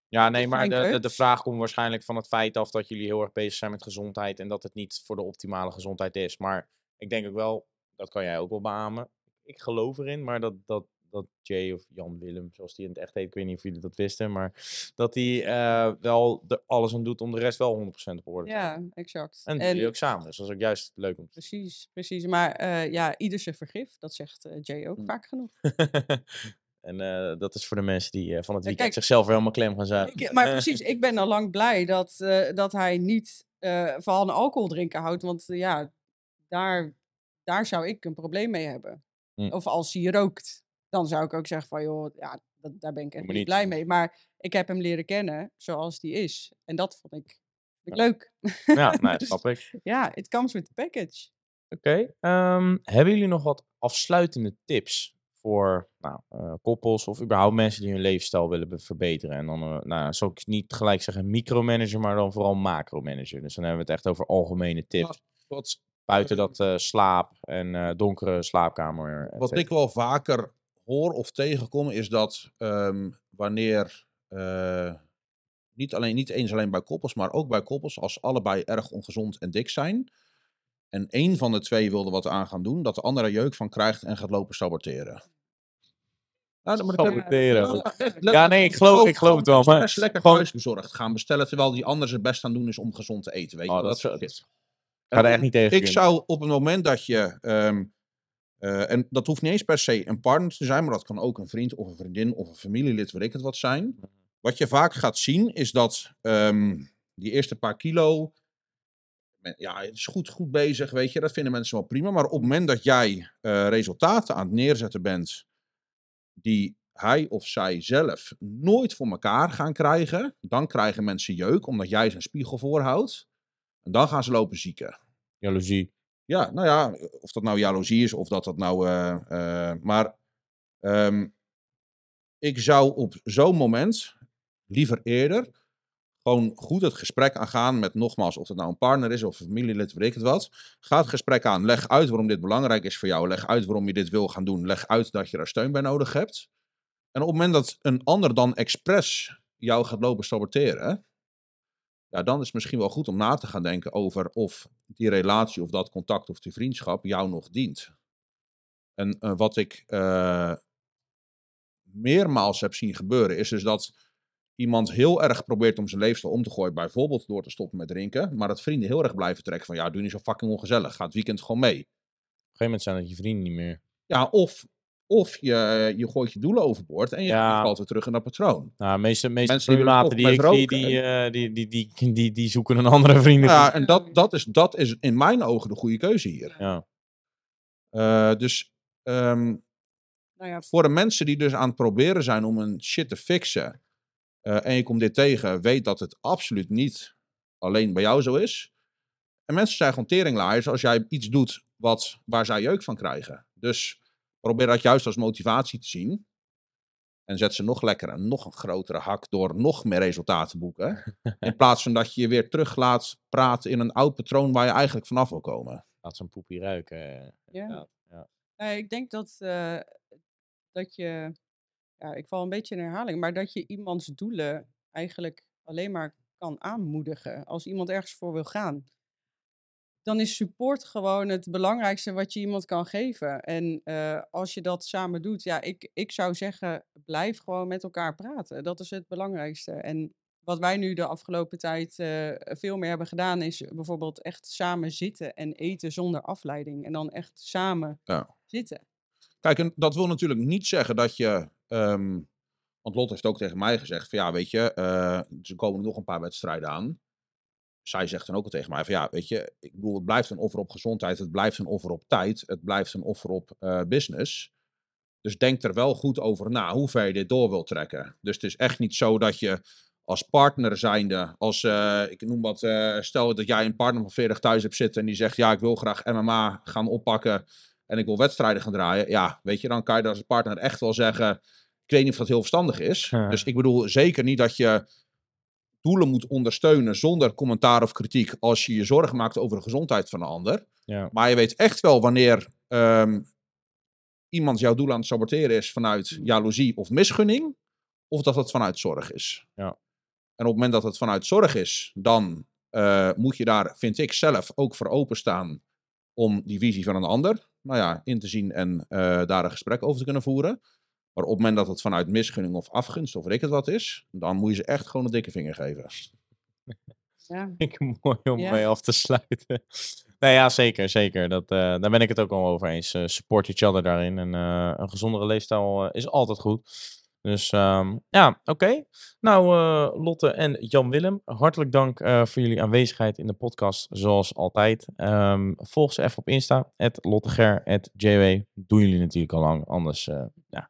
Speaker 2: Ja, nee,
Speaker 3: is
Speaker 2: maar de, de, vraag komt waarschijnlijk van het feit af dat jullie heel erg bezig zijn met gezondheid. En dat het niet voor de optimale gezondheid is. Maar ik denk ook wel, dat kan jij ook wel beamen. Ik geloof erin, maar dat, dat, dat Jay of Jan Willem, zoals die in het echt heet, ik weet niet of jullie dat wisten. Maar dat hij eh, wel er alles aan doet om de rest wel 100% op orde te
Speaker 3: Ja, exact.
Speaker 2: En dat jullie ook samen. Dus dat is ook juist leuk om te
Speaker 3: precies, precies. Maar eh, ja, ieder zijn vergif, dat zegt eh, Jay ook
Speaker 2: Hm.
Speaker 3: vaak genoeg.
Speaker 2: en dat is voor de mensen die van het weekend
Speaker 3: kijk,
Speaker 2: zichzelf helemaal klem gaan zuigen.
Speaker 3: Ik- maar precies, ik ben al lang blij dat, dat hij niet van alcohol drinken houdt. Want ja, daar, daar zou ik een probleem mee hebben.
Speaker 2: Hm.
Speaker 3: Of als hij rookt, dan zou ik ook zeggen van joh, ja, dat, daar ben ik echt niet
Speaker 2: niet.
Speaker 3: blij mee. Maar ik heb hem leren kennen zoals die is. En dat vond ik, vond ik
Speaker 2: Ja.
Speaker 3: leuk.
Speaker 2: Ja, nee, dat
Speaker 3: Dus
Speaker 2: snap ik.
Speaker 3: Ja, it comes with the package.
Speaker 2: Oké. ehm, hebben jullie nog wat afsluitende tips voor nou, eh, koppels of überhaupt mensen die hun levensstijl willen be- verbeteren. En dan eh, nou, zou ik niet gelijk zeggen micromanager, maar dan vooral macromanager. Dus dan hebben we het echt over algemene tips.
Speaker 1: Wat,
Speaker 2: Buiten dat eh, slaap en eh, donkere slaapkamer.
Speaker 1: wat ik wel vaker hoor of tegenkom, is dat ehm, wanneer, eh, niet, alleen, niet eens alleen bij koppels, maar ook bij koppels, als allebei erg ongezond en dik zijn, en één van de twee wilde wat aan gaan doen, dat de andere jeuk van krijgt en gaat lopen saboteren. Nou, dat
Speaker 2: Saboteren.
Speaker 1: Ja,
Speaker 2: nee, ik geloof, ik geloof het wel. Maar
Speaker 1: lekker
Speaker 2: gewoon-
Speaker 1: gaan bestellen, terwijl die ander zijn best aan doen is om gezond te eten. Weet je
Speaker 2: Oh,
Speaker 1: wel,
Speaker 2: dat
Speaker 1: dat
Speaker 2: is- ga er echt niet tegen.
Speaker 1: Ik zou op het moment dat je, ehm, eh, en dat hoeft niet eens per se een partner te zijn, maar dat kan ook een vriend of een vriendin of een familielid, weet ik het wat zijn. Wat je vaak gaat zien is dat ehm, die eerste paar kilo, ja, het is goed, goed bezig, weet je, dat vinden mensen wel prima. Maar op het moment dat jij eh, resultaten aan het neerzetten bent die hij of zij zelf nooit voor elkaar gaan krijgen, dan krijgen mensen jeuk, omdat jij zijn spiegel voorhoudt. En dan gaan ze lopen zieken.
Speaker 2: Jaloezie.
Speaker 1: Ja, nou ja, of dat nou jaloezie is of dat dat nou. eh, eh, maar ehm, ik zou op zo'n moment liever eerder gewoon goed het gesprek aangaan met nogmaals, of het nou een partner is of een familielid, weet ik het wat. Ga het gesprek aan. Leg uit waarom dit belangrijk is voor jou. Leg uit waarom je dit wil gaan doen. Leg uit dat je daar steun bij nodig hebt. En op het moment dat een ander dan expres jou gaat lopen saboteren, ja, dan is het misschien wel goed om na te gaan denken over of die relatie of dat contact of die vriendschap jou nog dient. En eh, wat ik eh, meermaals heb zien gebeuren, is dus dat iemand heel erg probeert om zijn levensstijl om te gooien, bijvoorbeeld door te stoppen met drinken, maar dat vrienden heel erg blijven trekken van ja, doe niet zo fucking ongezellig, ga het weekend gewoon mee.
Speaker 2: Op een gegeven moment zijn dat je vrienden niet meer.
Speaker 1: Ja, of, of je, je gooit je doelen overboord en je
Speaker 2: Ja.
Speaker 1: valt weer terug in dat patroon.
Speaker 2: Nou, meeste, meeste
Speaker 1: Mensen die
Speaker 2: primaten die ik zie,
Speaker 1: met
Speaker 2: die, eh, die, die, die, die, die zoeken een andere vrienden.
Speaker 1: Ja, en dat, dat, is, dat is in mijn ogen de goede keuze hier.
Speaker 2: Ja.
Speaker 1: Eh, dus ehm,
Speaker 3: Nou ja,
Speaker 1: voor de mensen die dus aan het proberen zijn om een shit te fixen. eh, en je komt dit tegen, weet dat het absoluut niet alleen bij jou zo is. En mensen zijn gewoon teringlaaiers als jij iets doet wat, waar zij jeuk van krijgen. Dus probeer dat juist als motivatie te zien. En zet ze nog lekker en nog een grotere hak door nog meer resultaten te boeken. In plaats van dat je je weer terug laat praten in een oud patroon waar je eigenlijk vanaf wil komen.
Speaker 2: Laat zo'n poepie ruiken. eh.
Speaker 3: ja.
Speaker 2: Ja,
Speaker 3: ik denk dat, eh, dat je, ja, ik val een beetje in herhaling, maar dat je iemands doelen eigenlijk alleen maar kan aanmoedigen. Als iemand ergens voor wil gaan, dan is support gewoon het belangrijkste wat je iemand kan geven. En eh, als je dat samen doet, ja, ik, ik zou zeggen, blijf gewoon met elkaar praten. Dat is het belangrijkste. En wat wij nu de afgelopen tijd eh, veel meer hebben gedaan, is bijvoorbeeld echt samen zitten en eten zonder afleiding. En dan echt samen
Speaker 1: Ja.
Speaker 3: zitten.
Speaker 1: Kijk, en dat wil natuurlijk niet zeggen dat je. ehm, want Lot heeft ook tegen mij gezegd: van ja, weet je, eh, er komen nog een paar wedstrijden aan. Zij zegt dan ook al tegen mij: van ja, weet je, ik bedoel, het blijft een offer op gezondheid, het blijft een offer op tijd, het blijft een offer op eh, business. Dus denk er wel goed over na hoe ver je dit door wilt trekken. Dus het is echt niet zo dat je als partner zijnde, als eh, ik noem wat, eh, stel dat jij een partner van 40 thuis hebt zitten en die zegt: ja, ik wil graag MMA gaan oppakken en ik wil wedstrijden gaan draaien, ja, weet je, dan kan je als partner echt wel zeggen, ik weet niet of dat heel verstandig is.
Speaker 2: Ja.
Speaker 1: Dus ik bedoel zeker niet dat je doelen moet ondersteunen zonder commentaar of kritiek als je je zorgen maakt over de gezondheid van een ander.
Speaker 2: Ja.
Speaker 1: Maar je weet echt wel wanneer ehm, iemand jouw doel aan het saboteren is vanuit jaloezie of misgunning, of dat het vanuit zorg is.
Speaker 2: Ja.
Speaker 1: En op het moment dat het vanuit zorg is, dan eh, moet je daar, vind ik zelf, ook voor openstaan om die visie van een ander nou ja, in te zien en eh, daar een gesprek over te kunnen voeren. Maar op het moment dat het vanuit misgunning of afgunst of weet ik het wat is, dan moet je ze echt gewoon een dikke vinger geven.
Speaker 3: Ja.
Speaker 2: Vind ik mooi om
Speaker 3: Ja.
Speaker 2: mee af te sluiten. nou ja, zeker, zeker. Dat, eh, daar ben ik het ook al over eens. Eh, support each other daarin. En eh, een gezondere leefstijl is altijd goed. Dus ehm, ja, oké. Nou, eh, Lotte en Jan-Willem, hartelijk dank eh, voor jullie aanwezigheid in de podcast, zoals altijd. Ehm, volg ze even op Insta, lotteger, JW. Doen jullie natuurlijk al lang, anders, eh, ja,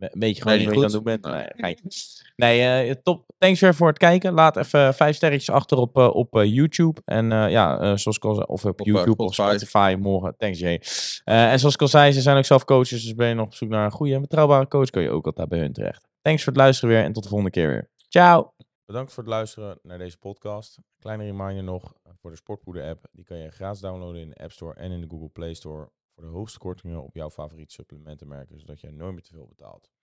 Speaker 2: hè, We- Weet je gewoon
Speaker 1: Nee,
Speaker 2: niet
Speaker 1: niet
Speaker 2: wat je aan het
Speaker 1: goed.
Speaker 2: doen bent? Nee, eh, top. Thanks weer voor het kijken. Laat even vijf sterretjes achter op, eh, op eh, YouTube. En eh, ja, eh, zoals ik al zei, of op,
Speaker 1: Op, eh,
Speaker 2: YouTube of
Speaker 1: Spotify.
Speaker 2: Morgen. Thanks Jay. Eh, en zoals ik al zei, ze zijn ook zelf coaches. Dus ben je nog op zoek naar een goede en betrouwbare coach, kun je ook altijd bij hun terecht. Thanks voor het luisteren weer en tot de volgende keer weer. Ciao!
Speaker 4: Bedankt voor het luisteren naar deze podcast. Kleine reminder nog eh, voor de Sportpoeder app. Die kan je gratis downloaden in de App Store en in de Google Play Store. De hoogste kortingen op jouw favoriete supplementenmerken, zodat je nooit meer te veel betaalt.